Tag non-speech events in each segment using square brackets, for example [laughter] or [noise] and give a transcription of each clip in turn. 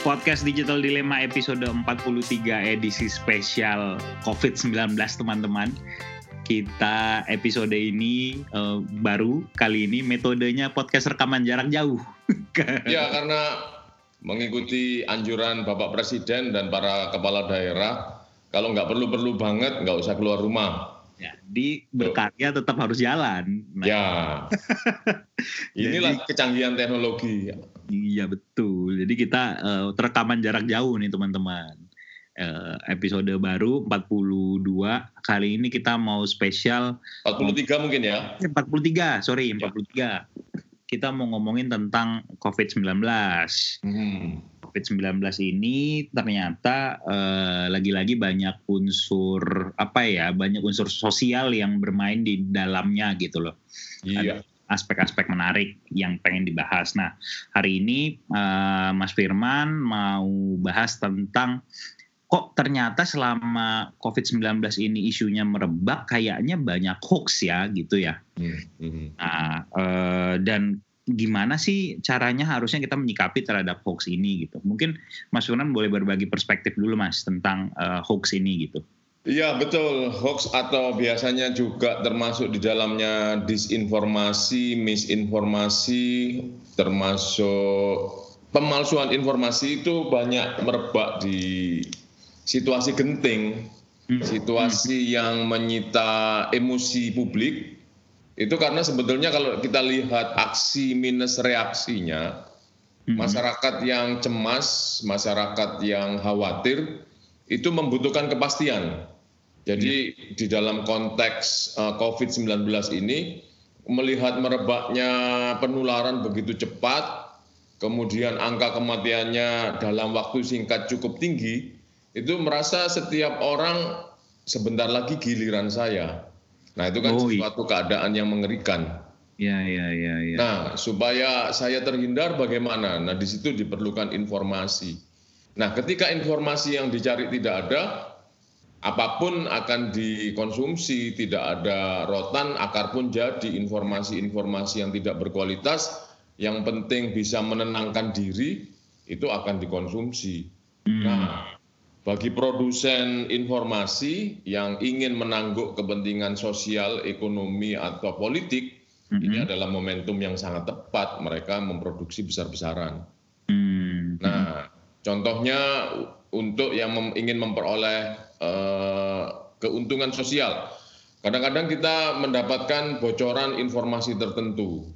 Podcast Digital Dilema episode 43 edisi spesial COVID-19 teman-teman. Kita episode ini uh, baru kali ini metodenya podcast rekaman jarak jauh. [laughs] ya karena mengikuti anjuran Bapak Presiden dan para kepala daerah, kalau nggak perlu-perlu banget nggak usah keluar rumah. Ya, di berkarya tetap harus jalan. Nah. Ya, [laughs] inilah Jadi, kecanggihan teknologi. Iya betul. Jadi kita uh, rekaman jarak jauh nih teman-teman. Uh, episode baru 42 kali ini kita mau spesial 43 mungkin ya 43 sorry 43 ya. kita mau ngomongin tentang COVID-19 hmm. COVID-19 ini ternyata uh, lagi-lagi banyak unsur apa ya banyak unsur sosial yang bermain di dalamnya gitu loh iya aspek-aspek menarik yang pengen dibahas. Nah, hari ini uh, Mas Firman mau bahas tentang kok ternyata selama COVID-19 ini isunya merebak kayaknya banyak hoax ya gitu ya. Mm-hmm. Nah, uh, dan gimana sih caranya harusnya kita menyikapi terhadap hoax ini gitu. Mungkin Mas Firman boleh berbagi perspektif dulu Mas tentang uh, hoax ini gitu. Iya betul, hoax atau biasanya juga termasuk di dalamnya disinformasi, misinformasi, termasuk pemalsuan informasi itu banyak merebak di situasi genting, hmm. situasi yang menyita emosi publik. Itu karena sebetulnya kalau kita lihat aksi minus reaksinya, hmm. masyarakat yang cemas, masyarakat yang khawatir, itu membutuhkan kepastian. Jadi ya. di dalam konteks uh, COVID-19 ini melihat merebaknya penularan begitu cepat, kemudian angka kematiannya dalam waktu singkat cukup tinggi, itu merasa setiap orang sebentar lagi giliran saya. Nah, itu kan oh, iya. suatu keadaan yang mengerikan. Ya, ya, ya, ya. Nah, supaya saya terhindar bagaimana? Nah, di situ diperlukan informasi. Nah, ketika informasi yang dicari tidak ada, apa pun akan dikonsumsi, tidak ada rotan, akar pun jadi informasi-informasi yang tidak berkualitas, yang penting bisa menenangkan diri, itu akan dikonsumsi. Hmm. Nah, bagi produsen informasi yang ingin menangguk kepentingan sosial, ekonomi, atau politik, hmm. ini adalah momentum yang sangat tepat mereka memproduksi besar-besaran. Hmm. Nah, Contohnya untuk yang mem ingin memperoleh uh, keuntungan sosial. Kadang-kadang kita mendapatkan bocoran informasi tertentu.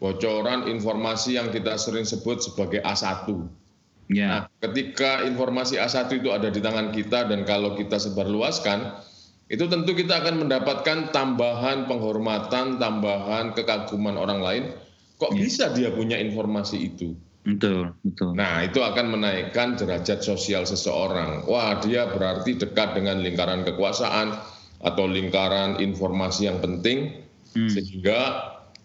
Bocoran informasi yang kita sering sebut sebagai A1. Ya. Nah, ketika informasi A1 itu ada di tangan kita dan kalau kita sebarluaskan, itu tentu kita akan mendapatkan tambahan penghormatan, tambahan kekaguman orang lain. Kok ya. bisa dia punya informasi itu? Betul, betul. Nah, itu akan menaikkan derajat sosial seseorang. Wah, dia berarti dekat dengan lingkaran kekuasaan atau lingkaran informasi yang penting, hmm. sehingga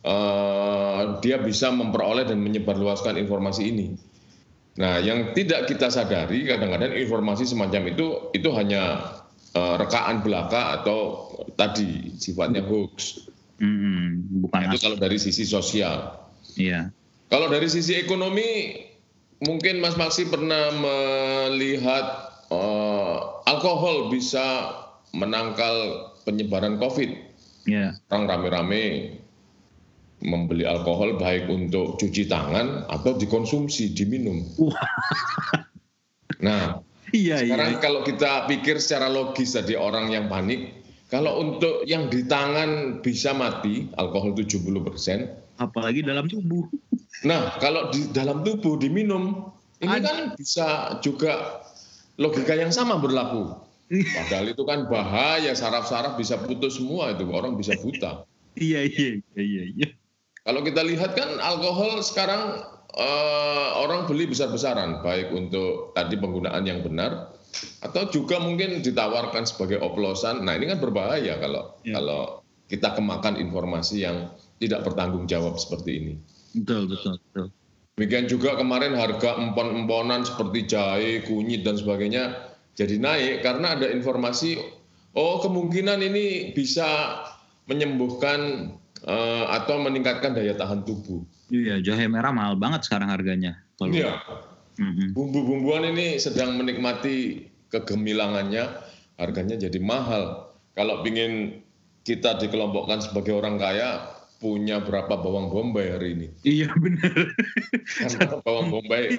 uh, dia bisa memperoleh dan menyebarluaskan informasi ini. Nah, yang tidak kita sadari kadang-kadang informasi semacam itu itu hanya uh, rekaan belaka atau tadi sifatnya hoax. Hmm, bukan nah, itu kalau dari sisi sosial. Iya. Kalau dari sisi ekonomi, mungkin Mas Maksi pernah melihat uh, alkohol bisa menangkal penyebaran COVID. Yeah. Orang rame-rame membeli alkohol baik untuk cuci tangan atau dikonsumsi, diminum. nah, iya, iya, sekarang iya. kalau kita pikir secara logis tadi orang yang panik, kalau untuk yang di tangan bisa mati, alkohol 70 persen. Apalagi dalam tubuh. Nah, kalau di dalam tubuh diminum, ini kan bisa juga logika yang sama berlaku. Padahal itu kan bahaya, saraf-saraf bisa putus semua itu, orang bisa buta. Iya, iya, iya, iya. Kalau kita lihat kan alkohol sekarang uh, orang beli besar-besaran, baik untuk tadi penggunaan yang benar atau juga mungkin ditawarkan sebagai oplosan. Nah, ini kan berbahaya kalau ya. kalau kita kemakan informasi yang tidak bertanggung jawab seperti ini. Betul, betul, betul. Demikian juga kemarin harga empon-emponan seperti jahe, kunyit dan sebagainya jadi naik karena ada informasi oh kemungkinan ini bisa menyembuhkan uh, atau meningkatkan daya tahan tubuh. Iya, jahe merah mahal banget sekarang harganya. Iya. hmm. bumbu-bumbuan ini sedang menikmati kegemilangannya, harganya jadi mahal. Kalau ingin kita dikelompokkan sebagai orang kaya, punya berapa bawang bombay hari ini? Iya benar. [laughs] Karena bawang bombay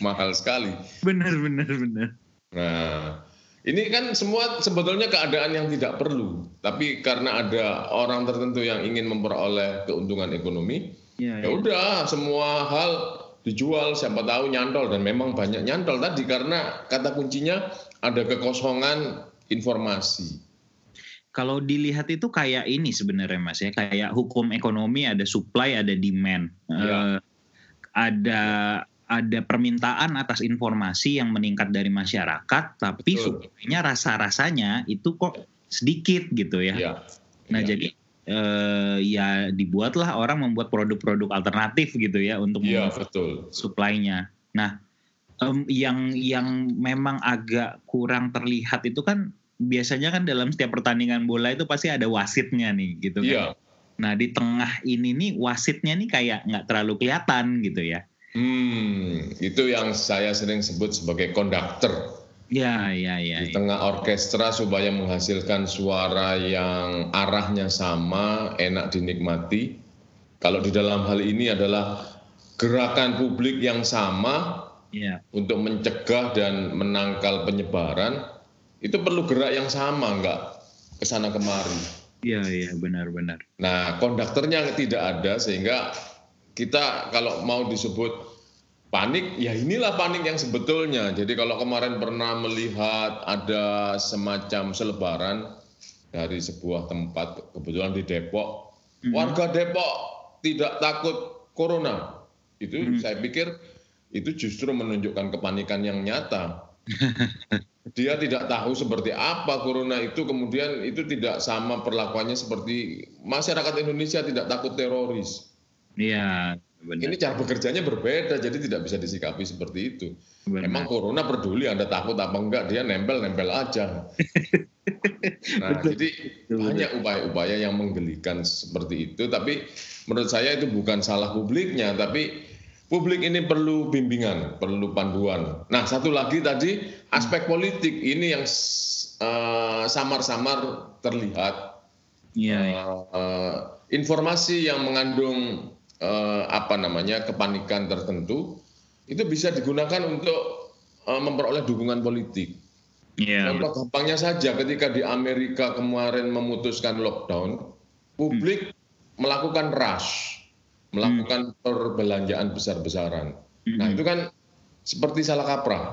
mahal sekali. Benar benar benar. Nah, ini kan semua sebetulnya keadaan yang tidak perlu, tapi karena ada orang tertentu yang ingin memperoleh keuntungan ekonomi, ya, ya. ya udah semua hal dijual siapa tahu nyantol dan memang banyak nyantol tadi karena kata kuncinya ada kekosongan informasi. Kalau dilihat itu kayak ini sebenarnya mas ya kayak hukum ekonomi ada supply ada demand, ya. uh, ada ada permintaan atas informasi yang meningkat dari masyarakat, tapi sebenarnya rasa-rasanya itu kok sedikit gitu ya. ya. Nah ya. jadi eh, ya dibuatlah orang membuat produk-produk alternatif gitu ya untuk ya, betul. supply-nya. Nah um, yang yang memang agak kurang terlihat itu kan biasanya kan dalam setiap pertandingan bola itu pasti ada wasitnya nih gitu kan. Ya. Nah di tengah ini nih wasitnya nih kayak nggak terlalu kelihatan gitu ya. Hmm, itu yang saya sering sebut sebagai konduktor. Ya, ya, ya. Di ya. tengah orkestra supaya menghasilkan suara yang arahnya sama, enak dinikmati. Kalau di dalam hal ini adalah gerakan publik yang sama ya. untuk mencegah dan menangkal penyebaran, itu perlu gerak yang sama, enggak ke sana kemari. Iya, iya, benar-benar. Nah, konduktornya tidak ada sehingga kita kalau mau disebut panik, ya inilah panik yang sebetulnya. Jadi kalau kemarin pernah melihat ada semacam selebaran dari sebuah tempat, kebetulan di Depok, hmm. warga Depok tidak takut corona. Itu hmm. saya pikir itu justru menunjukkan kepanikan yang nyata. [laughs] Dia tidak tahu seperti apa corona itu, kemudian itu tidak sama perlakuannya seperti masyarakat Indonesia tidak takut teroris. Iya, benar. Ini cara bekerjanya berbeda, jadi tidak bisa disikapi seperti itu. Benar. Emang corona peduli Anda takut apa enggak, dia nempel-nempel aja. [laughs] nah, betul. jadi betul. banyak upaya-upaya yang menggelikan seperti itu, tapi menurut saya itu bukan salah publiknya, tapi publik ini perlu bimbingan, perlu panduan. Nah, satu lagi tadi aspek politik ini yang uh, samar-samar terlihat. Iya. Uh, uh, informasi yang mengandung eh, apa namanya kepanikan tertentu itu bisa digunakan untuk eh, memperoleh dukungan politik. Yeah, Contoh gampangnya saja ketika di Amerika kemarin memutuskan lockdown, publik hmm. melakukan rush, melakukan hmm. perbelanjaan besar-besaran. Hmm. Nah itu kan seperti salah kaprah.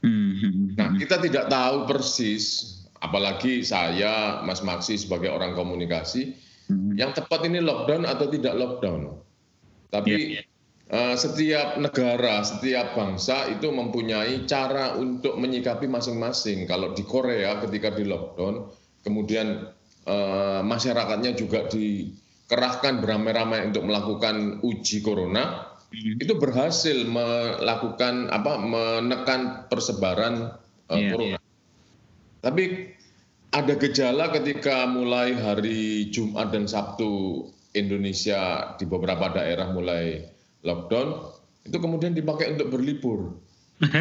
Hmm. Nah kita tidak tahu persis, apalagi saya Mas Maksi sebagai orang komunikasi, Hmm. Yang tepat ini lockdown atau tidak lockdown. Tapi yeah, yeah. Uh, setiap negara, setiap bangsa itu mempunyai cara untuk menyikapi masing-masing. Kalau di Korea ketika di lockdown, kemudian uh, masyarakatnya juga dikerahkan beramai-ramai untuk melakukan uji corona, hmm. itu berhasil melakukan apa menekan persebaran uh, yeah, corona. Yeah. Tapi ada gejala ketika mulai hari Jumat dan Sabtu Indonesia di beberapa daerah mulai lockdown, itu kemudian dipakai untuk berlibur. [laughs]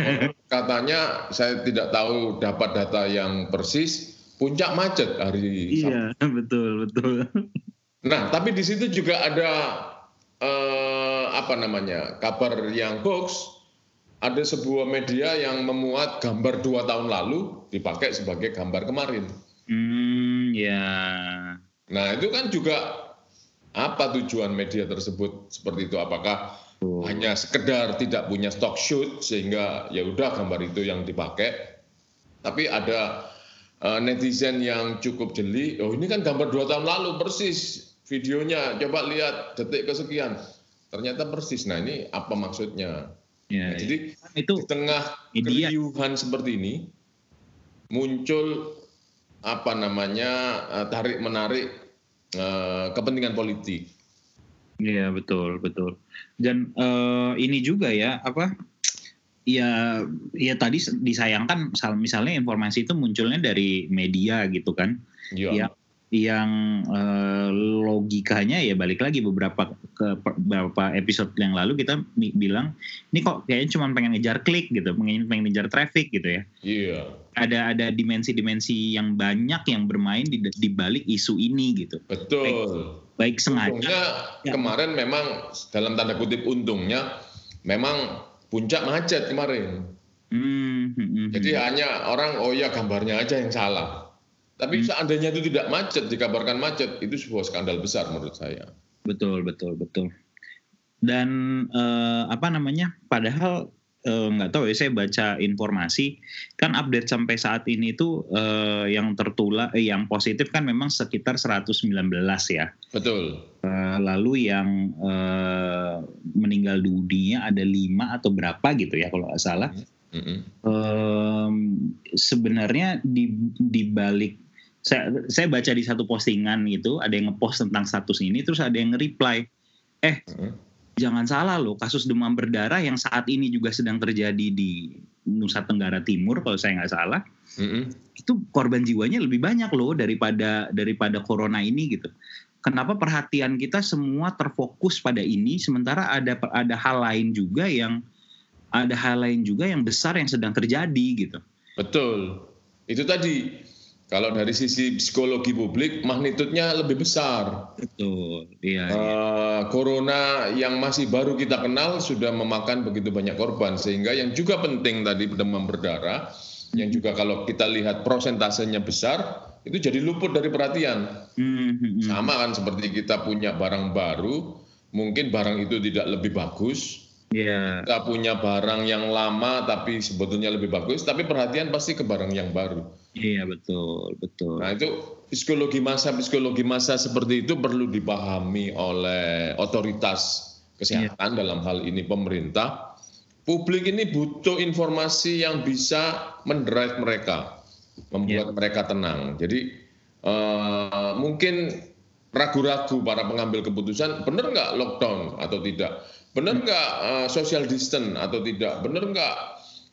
Katanya saya tidak tahu dapat data yang persis, puncak macet hari Iya, Sabtu. betul, betul. Nah, tapi di situ juga ada eh, apa namanya kabar yang hoax. Ada sebuah media yang memuat gambar dua tahun lalu dipakai sebagai gambar kemarin. Hmm, ya. Nah, itu kan juga apa tujuan media tersebut seperti itu? Apakah oh. hanya sekedar tidak punya stock shoot sehingga ya udah gambar itu yang dipakai? Tapi ada uh, netizen yang cukup jeli, oh ini kan gambar dua tahun lalu persis videonya, coba lihat detik kesekian. Ternyata persis. Nah, ini apa maksudnya? Ya, nah, ya. Jadi itu di tengah keriuhan seperti ini muncul apa namanya eh, tarik menarik uh, kepentingan politik. Iya betul betul. Dan uh, ini juga ya apa? Ya ya tadi disayangkan misalnya informasi itu munculnya dari media gitu kan. Iya. Ya, yang uh, logikanya ya balik lagi beberapa ke beberapa episode yang lalu kita bilang ini kok kayaknya cuma pengen ngejar klik gitu, pengen pengen ngejar traffic gitu ya. Iya. Ada ada dimensi-dimensi yang banyak yang bermain di, di balik isu ini gitu. Betul. Baik, baik sengaja. Untungnya ya. kemarin memang dalam tanda kutip untungnya memang puncak macet kemarin. Hmm, hmm, hmm. Jadi hmm. hanya orang oh ya gambarnya aja yang salah. Tapi hmm. seandainya itu tidak macet, dikabarkan macet, itu sebuah skandal besar menurut saya. Betul, betul, betul. Dan eh, apa namanya? Padahal eh, nggak tahu ya, saya baca informasi kan update sampai saat ini itu eh, yang tertular, eh, yang positif kan memang sekitar 119 ya. Betul. Eh, lalu yang eh, meninggal dunia ada lima atau berapa gitu ya kalau nggak salah. Hmm Mm-hmm. Um, sebenarnya di di balik saya saya baca di satu postingan gitu ada yang ngepost tentang status ini terus ada yang nge-reply eh mm-hmm. jangan salah loh kasus demam berdarah yang saat ini juga sedang terjadi di Nusa Tenggara Timur kalau saya nggak salah mm-hmm. itu korban jiwanya lebih banyak loh daripada daripada corona ini gitu kenapa perhatian kita semua terfokus pada ini sementara ada ada hal lain juga yang ada hal lain juga yang besar yang sedang terjadi gitu. Betul. Itu tadi kalau dari sisi psikologi publik magnitudnya lebih besar. Betul. Iya. Uh, corona yang masih baru kita kenal sudah memakan begitu banyak korban sehingga yang juga penting tadi demam berdarah yang juga kalau kita lihat prosentasenya besar itu jadi luput dari perhatian. Mm-hmm. Sama kan seperti kita punya barang baru, mungkin barang itu tidak lebih bagus, Yeah. Kita punya barang yang lama tapi sebetulnya lebih bagus, tapi perhatian pasti ke barang yang baru. Iya betul betul. Nah itu psikologi masa psikologi masa seperti itu perlu dipahami oleh otoritas kesehatan yeah. dalam hal ini pemerintah. Publik ini butuh informasi yang bisa mendrive mereka, membuat yeah. mereka tenang. Jadi uh, mungkin ragu-ragu para pengambil keputusan benar nggak lockdown atau tidak Benar nggak uh, social distance atau tidak? Benar nggak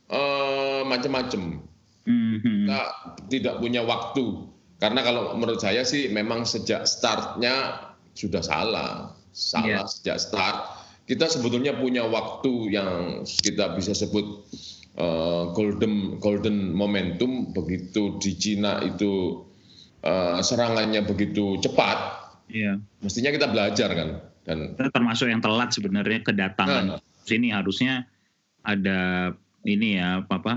uh, macam-macam? Mm-hmm. Kita tidak punya waktu. Karena kalau menurut saya sih memang sejak startnya sudah salah. Salah yeah. sejak start. Kita sebetulnya punya waktu yang kita bisa sebut uh, golden golden momentum begitu di Cina itu uh, serangannya begitu cepat. Yeah. Mestinya kita belajar kan dan termasuk yang telat sebenarnya kedatangan nah, sini harusnya ada ini ya apa apa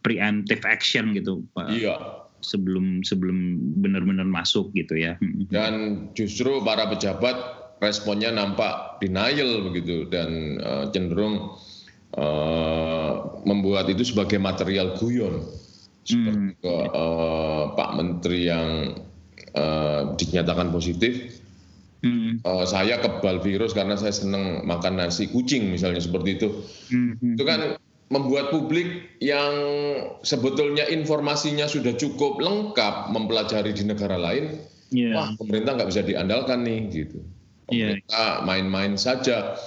preemptive action gitu Pak. Iya. Sebelum sebelum benar-benar masuk gitu ya. Dan justru para pejabat responnya nampak denial begitu dan uh, cenderung uh, membuat itu sebagai material guyon seperti hmm. ke uh, Pak Menteri yang uh, dinyatakan positif Hmm. Uh, saya kebal virus karena saya senang makan nasi kucing misalnya seperti itu. Hmm. Itu kan membuat publik yang sebetulnya informasinya sudah cukup lengkap mempelajari di negara lain, yeah. wah pemerintah nggak bisa diandalkan nih gitu. Iya. Pemerintah main-main saja.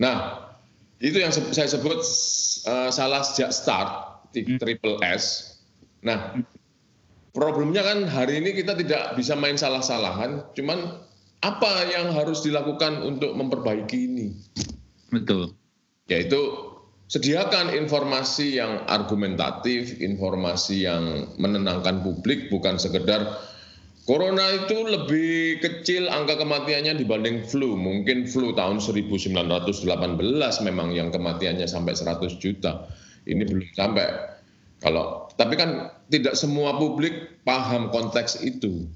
Nah itu yang saya sebut uh, salah sejak start hmm. triple S. Nah problemnya kan hari ini kita tidak bisa main salah-salahan, cuman apa yang harus dilakukan untuk memperbaiki ini? Betul. Yaitu sediakan informasi yang argumentatif, informasi yang menenangkan publik, bukan sekedar Corona itu lebih kecil angka kematiannya dibanding flu. Mungkin flu tahun 1918 memang yang kematiannya sampai 100 juta. Ini belum sampai. Kalau tapi kan tidak semua publik paham konteks itu.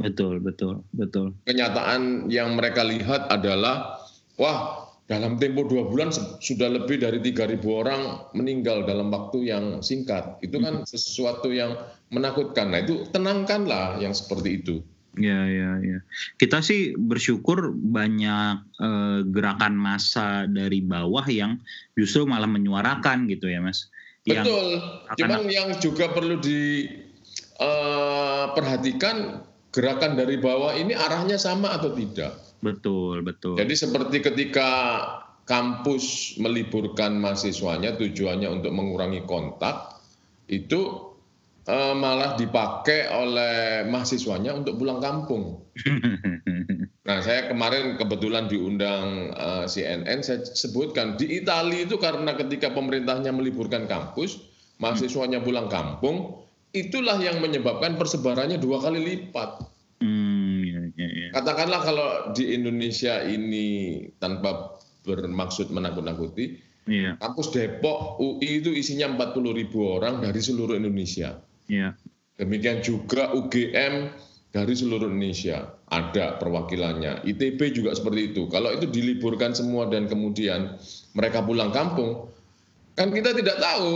Betul, betul, betul. Kenyataan yang mereka lihat adalah, wah dalam tempo dua bulan sudah lebih dari 3.000 orang meninggal dalam waktu yang singkat. Itu kan hmm. sesuatu yang menakutkan. Nah itu tenangkanlah yang seperti itu. Ya, ya, ya. Kita sih bersyukur banyak eh, gerakan massa dari bawah yang justru malah menyuarakan gitu ya, Mas. Yang Betul. Cuman yang juga perlu diperhatikan eh, gerakan dari bawah ini arahnya sama atau tidak. Betul, betul. Jadi seperti ketika kampus meliburkan mahasiswanya tujuannya untuk mengurangi kontak, itu uh, malah dipakai oleh mahasiswanya untuk pulang kampung. [laughs] Nah, saya kemarin kebetulan diundang uh, CNN, saya sebutkan di Italia itu karena ketika pemerintahnya meliburkan kampus, mahasiswanya pulang kampung, itulah yang menyebabkan persebarannya dua kali lipat. Hmm, ya, ya, ya. Katakanlah kalau di Indonesia ini tanpa bermaksud menakut-nakuti, ya. kampus Depok UI itu isinya 40 ribu orang dari seluruh Indonesia. Ya. Demikian juga UGM dari seluruh Indonesia ada perwakilannya. ITB juga seperti itu. Kalau itu diliburkan semua dan kemudian mereka pulang kampung, kan kita tidak tahu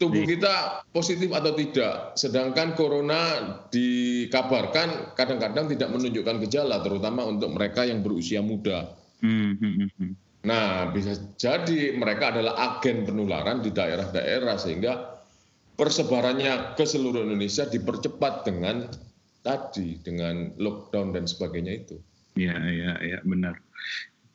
tubuh iya. kita positif atau tidak. Sedangkan corona dikabarkan kadang-kadang tidak menunjukkan gejala, terutama untuk mereka yang berusia muda. Hmm, hmm, hmm, nah, bisa jadi mereka adalah agen penularan di daerah-daerah sehingga persebarannya ke seluruh Indonesia dipercepat dengan tadi dengan lockdown dan sebagainya itu. Iya, iya, iya, benar.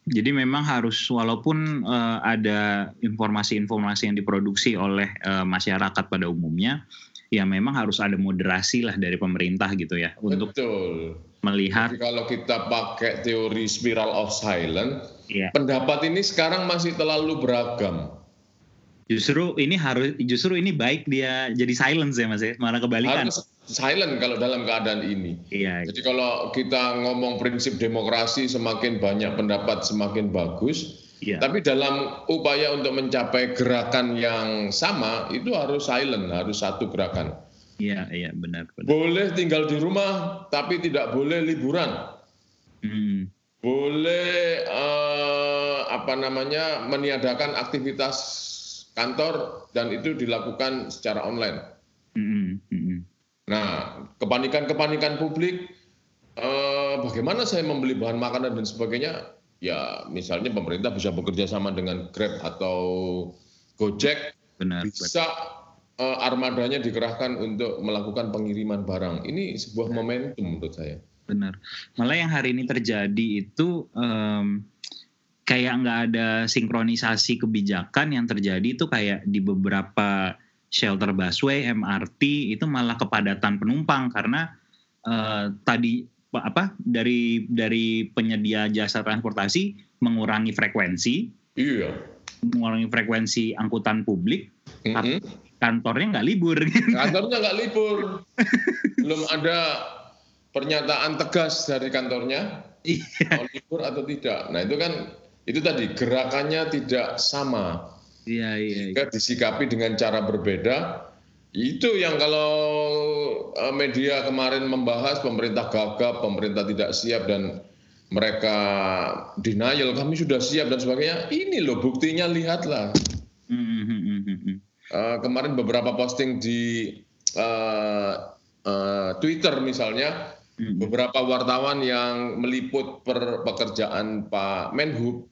Jadi memang harus walaupun uh, ada informasi-informasi yang diproduksi oleh uh, masyarakat pada umumnya, ya memang harus ada moderasi lah dari pemerintah gitu ya Betul. untuk melihat. Jadi kalau kita pakai teori spiral of silence, ya. pendapat ini sekarang masih terlalu beragam. Justru ini harus justru ini baik dia jadi silence ya Mas ya, malah kebalikan. Harus silent kalau dalam keadaan ini. Iya, Jadi kalau kita ngomong prinsip demokrasi semakin banyak pendapat semakin bagus. Iya. Tapi dalam upaya untuk mencapai gerakan yang sama itu harus silent, harus satu gerakan. Iya, iya benar, benar. Boleh tinggal di rumah tapi tidak boleh liburan. Hmm. Boleh uh, apa namanya meniadakan aktivitas kantor dan itu dilakukan secara online. Hmm. Nah, kepanikan-kepanikan publik, eh, bagaimana saya membeli bahan makanan dan sebagainya? Ya, misalnya pemerintah bisa bekerja sama dengan Grab atau Gojek, benar, bisa eh, armadanya dikerahkan untuk melakukan pengiriman barang. Ini sebuah momentum menurut saya. Benar. Malah yang hari ini terjadi itu um, kayak nggak ada sinkronisasi kebijakan yang terjadi itu kayak di beberapa shelter busway, MRT itu malah kepadatan penumpang karena uh, tadi apa dari dari penyedia jasa transportasi mengurangi frekuensi, iya. mengurangi frekuensi angkutan publik, mm -hmm. kantornya nggak libur. Kantornya nggak libur, [laughs] belum ada pernyataan tegas dari kantornya iya. mau libur atau tidak. Nah itu kan itu tadi gerakannya tidak sama Iya, iya. Jika iya. disikapi dengan cara berbeda, itu yang kalau eh, media kemarin membahas pemerintah gagap, pemerintah tidak siap dan mereka denial kami sudah siap dan sebagainya. Ini loh buktinya lihatlah. Uh, kemarin beberapa posting di uh, uh, Twitter misalnya, beberapa wartawan yang meliput per pekerjaan Pak Menhub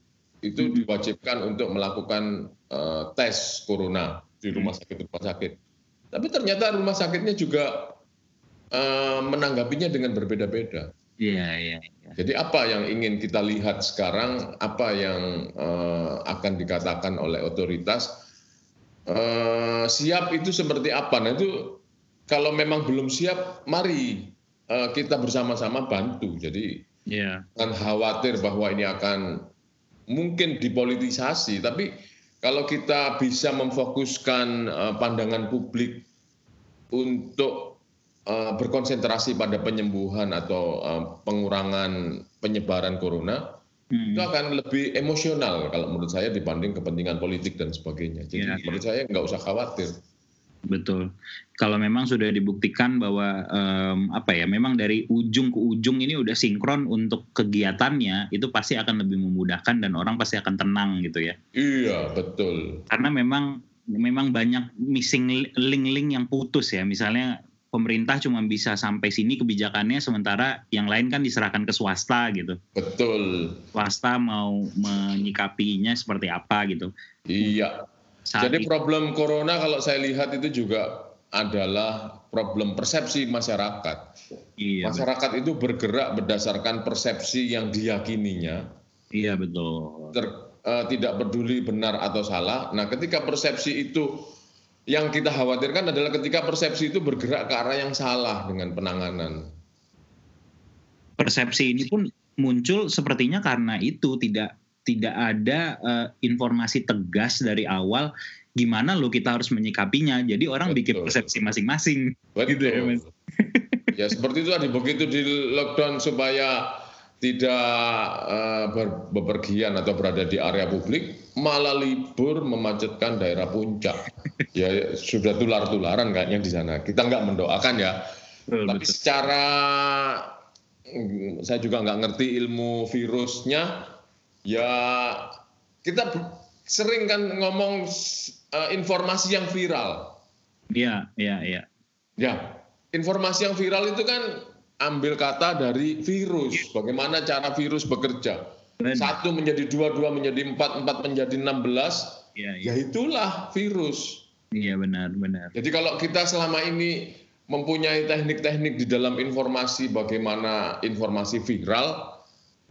itu diwajibkan untuk melakukan uh, tes corona di rumah sakit rumah sakit. Tapi ternyata rumah sakitnya juga uh, menanggapinya dengan berbeda-beda. Iya, iya, iya. Jadi apa yang ingin kita lihat sekarang, apa yang uh, akan dikatakan oleh otoritas, uh, siap itu seperti apa? Nah itu kalau memang belum siap, mari uh, kita bersama-sama bantu. Jadi yeah. jangan khawatir bahwa ini akan mungkin dipolitisasi, tapi kalau kita bisa memfokuskan uh, pandangan publik untuk uh, berkonsentrasi pada penyembuhan atau uh, pengurangan penyebaran corona, hmm. itu akan lebih emosional kalau menurut saya dibanding kepentingan politik dan sebagainya. Jadi ya, menurut saya nggak usah khawatir. Betul. Kalau memang sudah dibuktikan bahwa um, apa ya, memang dari ujung ke ujung ini udah sinkron untuk kegiatannya, itu pasti akan lebih memudahkan dan orang pasti akan tenang gitu ya. Iya, betul. Karena memang memang banyak missing link-link yang putus ya. Misalnya pemerintah cuma bisa sampai sini kebijakannya sementara yang lain kan diserahkan ke swasta gitu. Betul. Swasta mau menyikapinya seperti apa gitu. Iya. Saat Jadi problem corona kalau saya lihat itu juga adalah problem persepsi masyarakat. Iya, masyarakat betul. itu bergerak berdasarkan persepsi yang diyakininya. Iya betul. Ter, uh, tidak peduli benar atau salah. Nah, ketika persepsi itu yang kita khawatirkan adalah ketika persepsi itu bergerak ke arah yang salah dengan penanganan. Persepsi ini pun muncul sepertinya karena itu tidak tidak ada uh, informasi tegas dari awal gimana lo kita harus menyikapinya. Jadi orang Betul. bikin persepsi masing-masing. [laughs] Gitu ya, Mas. ya seperti itu tadi begitu di lockdown supaya tidak uh, bepergian atau berada di area publik, malah libur memacetkan daerah puncak. [laughs] ya sudah tular-tularan kayaknya di sana. Kita nggak mendoakan ya. Betul, Tapi betul. secara saya juga nggak ngerti ilmu virusnya, ya kita sering kan ngomong uh, informasi yang viral. Iya, iya, iya. Ya, informasi yang viral itu kan ambil kata dari virus. Bagaimana cara virus bekerja? Benar. Satu menjadi dua, dua menjadi empat, empat menjadi enam belas. Ya, ya. ya itulah virus. Iya benar, benar. Jadi kalau kita selama ini mempunyai teknik-teknik di dalam informasi bagaimana informasi viral,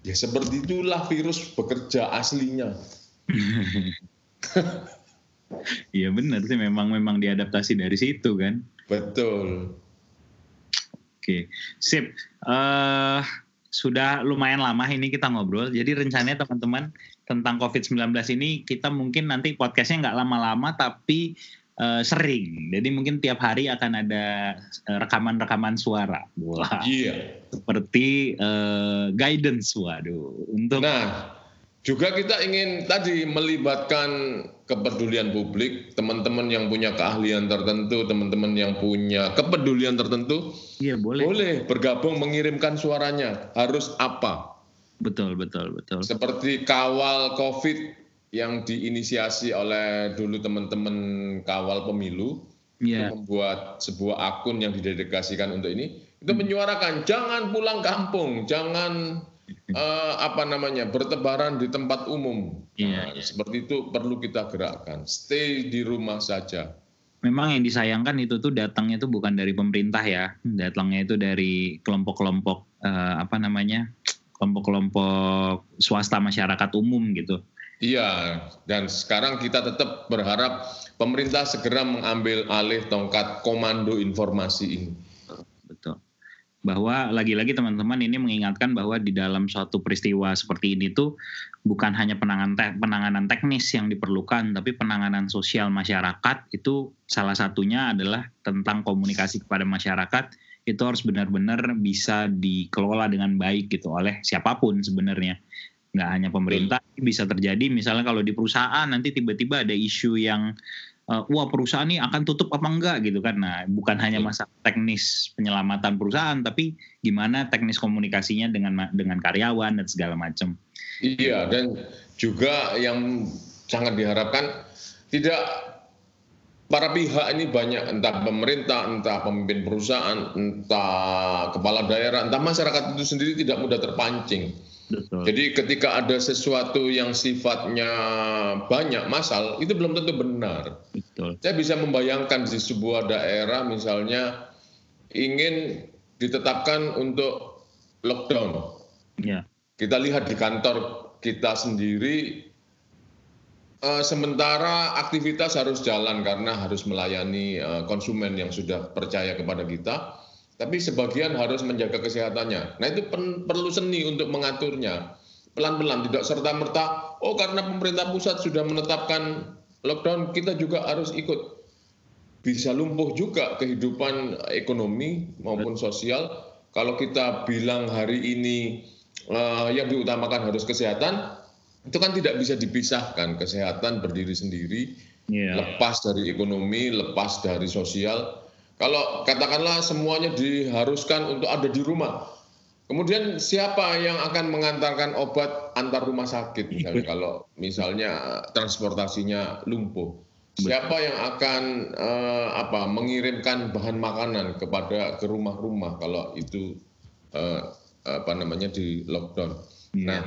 ya seperti itulah virus bekerja aslinya. [laughs] Iya benar sih memang memang diadaptasi dari situ kan. Betul. Oke, sip. Uh, sudah lumayan lama ini kita ngobrol. Jadi rencananya teman-teman tentang COVID-19 ini kita mungkin nanti podcastnya nggak lama-lama tapi uh, sering. Jadi mungkin tiap hari akan ada rekaman-rekaman suara. Wah. Iya. Seperti uh, guidance, waduh. Untuk nah, juga kita ingin tadi melibatkan kepedulian publik, teman-teman yang punya keahlian tertentu, teman-teman yang punya kepedulian tertentu, iya boleh. Boleh bergabung mengirimkan suaranya. Harus apa? Betul, betul, betul. Seperti kawal Covid yang diinisiasi oleh dulu teman-teman kawal pemilu, yeah. membuat sebuah akun yang didedikasikan untuk ini, itu menyuarakan jangan pulang kampung, jangan uh, apa namanya bertebaran di tempat umum. Iya, nah, iya. Seperti itu perlu kita gerakkan. Stay di rumah saja. Memang yang disayangkan itu tuh datangnya itu bukan dari pemerintah ya, datangnya itu dari kelompok-kelompok uh, apa namanya kelompok-kelompok swasta masyarakat umum gitu. Iya, dan sekarang kita tetap berharap pemerintah segera mengambil alih tongkat komando informasi ini. Bahwa lagi-lagi teman-teman ini mengingatkan bahwa di dalam suatu peristiwa seperti ini tuh bukan hanya penanganan te penanganan teknis yang diperlukan tapi penanganan sosial masyarakat itu salah satunya adalah tentang komunikasi kepada masyarakat. Itu harus benar-benar bisa dikelola dengan baik gitu oleh siapa pun sebenarnya nggak hanya pemerintah bisa terjadi misalnya kalau di perusahaan nanti tiba-tiba ada isu yang uh, wah perusahaan ini akan tutup apa enggak gitu kan. Nah, bukan hanya iya. masa teknis penyelamatan perusahaan tapi gimana teknis komunikasinya dengan dengan karyawan dan segala macam. Iya, dan juga yang sangat diharapkan tidak para pihak ini banyak entah pemerintah, entah pemimpin perusahaan, entah kepala daerah, entah masyarakat itu sendiri tidak mudah terpancing Betul. Jadi ketika ada sesuatu yang sifatnya banyak masal, itu belum tentu benar. Betul. Saya bisa membayangkan di sebuah daerah misalnya ingin ditetapkan untuk lockdown. Ya. Kita lihat di kantor kita sendiri, uh, sementara aktivitas harus jalan karena harus melayani uh, konsumen yang sudah percaya kepada kita tapi sebagian harus menjaga kesehatannya. Nah itu perlu seni untuk mengaturnya. Pelan-pelan, tidak serta-merta, oh karena pemerintah pusat sudah menetapkan lockdown, kita juga harus ikut. Bisa lumpuh juga kehidupan ekonomi maupun sosial. Kalau kita bilang hari ini uh, yang diutamakan harus kesehatan, itu kan tidak bisa dipisahkan. Kesehatan berdiri sendiri, yeah. lepas dari ekonomi, lepas dari sosial, kalau katakanlah semuanya diharuskan untuk ada di rumah, kemudian siapa yang akan mengantarkan obat antar rumah sakit misalnya kalau misalnya transportasinya lumpuh? Siapa yang akan uh, apa mengirimkan bahan makanan kepada ke rumah-rumah kalau itu uh, apa namanya di lockdown? Yeah. Nah,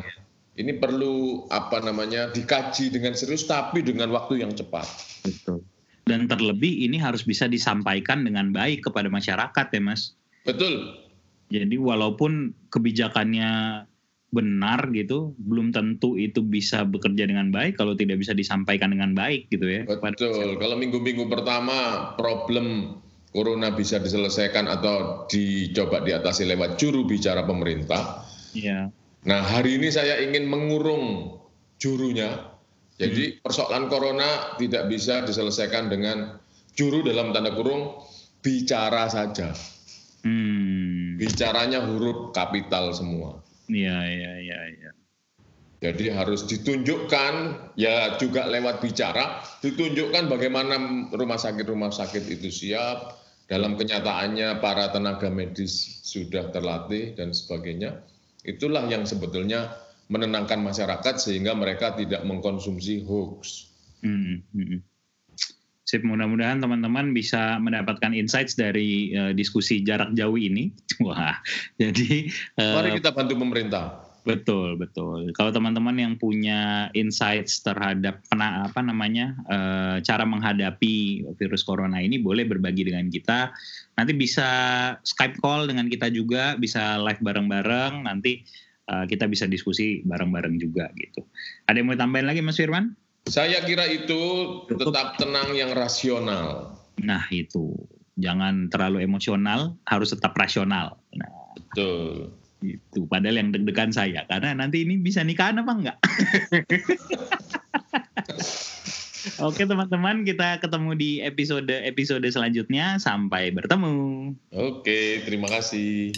ini perlu apa namanya dikaji dengan serius tapi dengan waktu yang cepat. Betul dan terlebih ini harus bisa disampaikan dengan baik kepada masyarakat ya mas. Betul. Jadi walaupun kebijakannya benar gitu belum tentu itu bisa bekerja dengan baik kalau tidak bisa disampaikan dengan baik gitu ya betul. kalau minggu-minggu pertama problem corona bisa diselesaikan atau dicoba diatasi lewat juru bicara pemerintah. Ya Nah, hari ini saya ingin mengurung jurunya. Jadi persoalan corona tidak bisa diselesaikan dengan juru dalam tanda kurung bicara saja. Hmm. Bicaranya huruf kapital semua. Iya, iya, iya, iya. Jadi harus ditunjukkan ya juga lewat bicara ditunjukkan bagaimana rumah sakit-rumah sakit itu siap dalam kenyataannya para tenaga medis sudah terlatih dan sebagainya. Itulah yang sebetulnya menenangkan masyarakat sehingga mereka tidak mengkonsumsi hoax. Hmm, hmm. Sip, mudah-mudahan teman-teman bisa mendapatkan insights dari uh, diskusi jarak jauh ini. [laughs] Wah, jadi uh, mari kita bantu pemerintah. Betul, betul. Kalau teman-teman yang punya insights terhadap pena, apa namanya uh, cara menghadapi virus corona ini, boleh berbagi dengan kita. Nanti bisa Skype call dengan kita juga, bisa live bareng-bareng. Nanti uh, kita bisa diskusi bareng-bareng juga gitu. Ada yang mau tambahin lagi, Mas Firman? Saya kira itu tetap tenang yang rasional. Nah itu, jangan terlalu emosional, harus tetap rasional. Nah, Betul. Itu, padahal yang deg-degan saya, karena nanti ini bisa nikahan apa enggak? [laughs] Oke teman-teman, kita ketemu di episode episode selanjutnya. Sampai bertemu. Oke, terima kasih.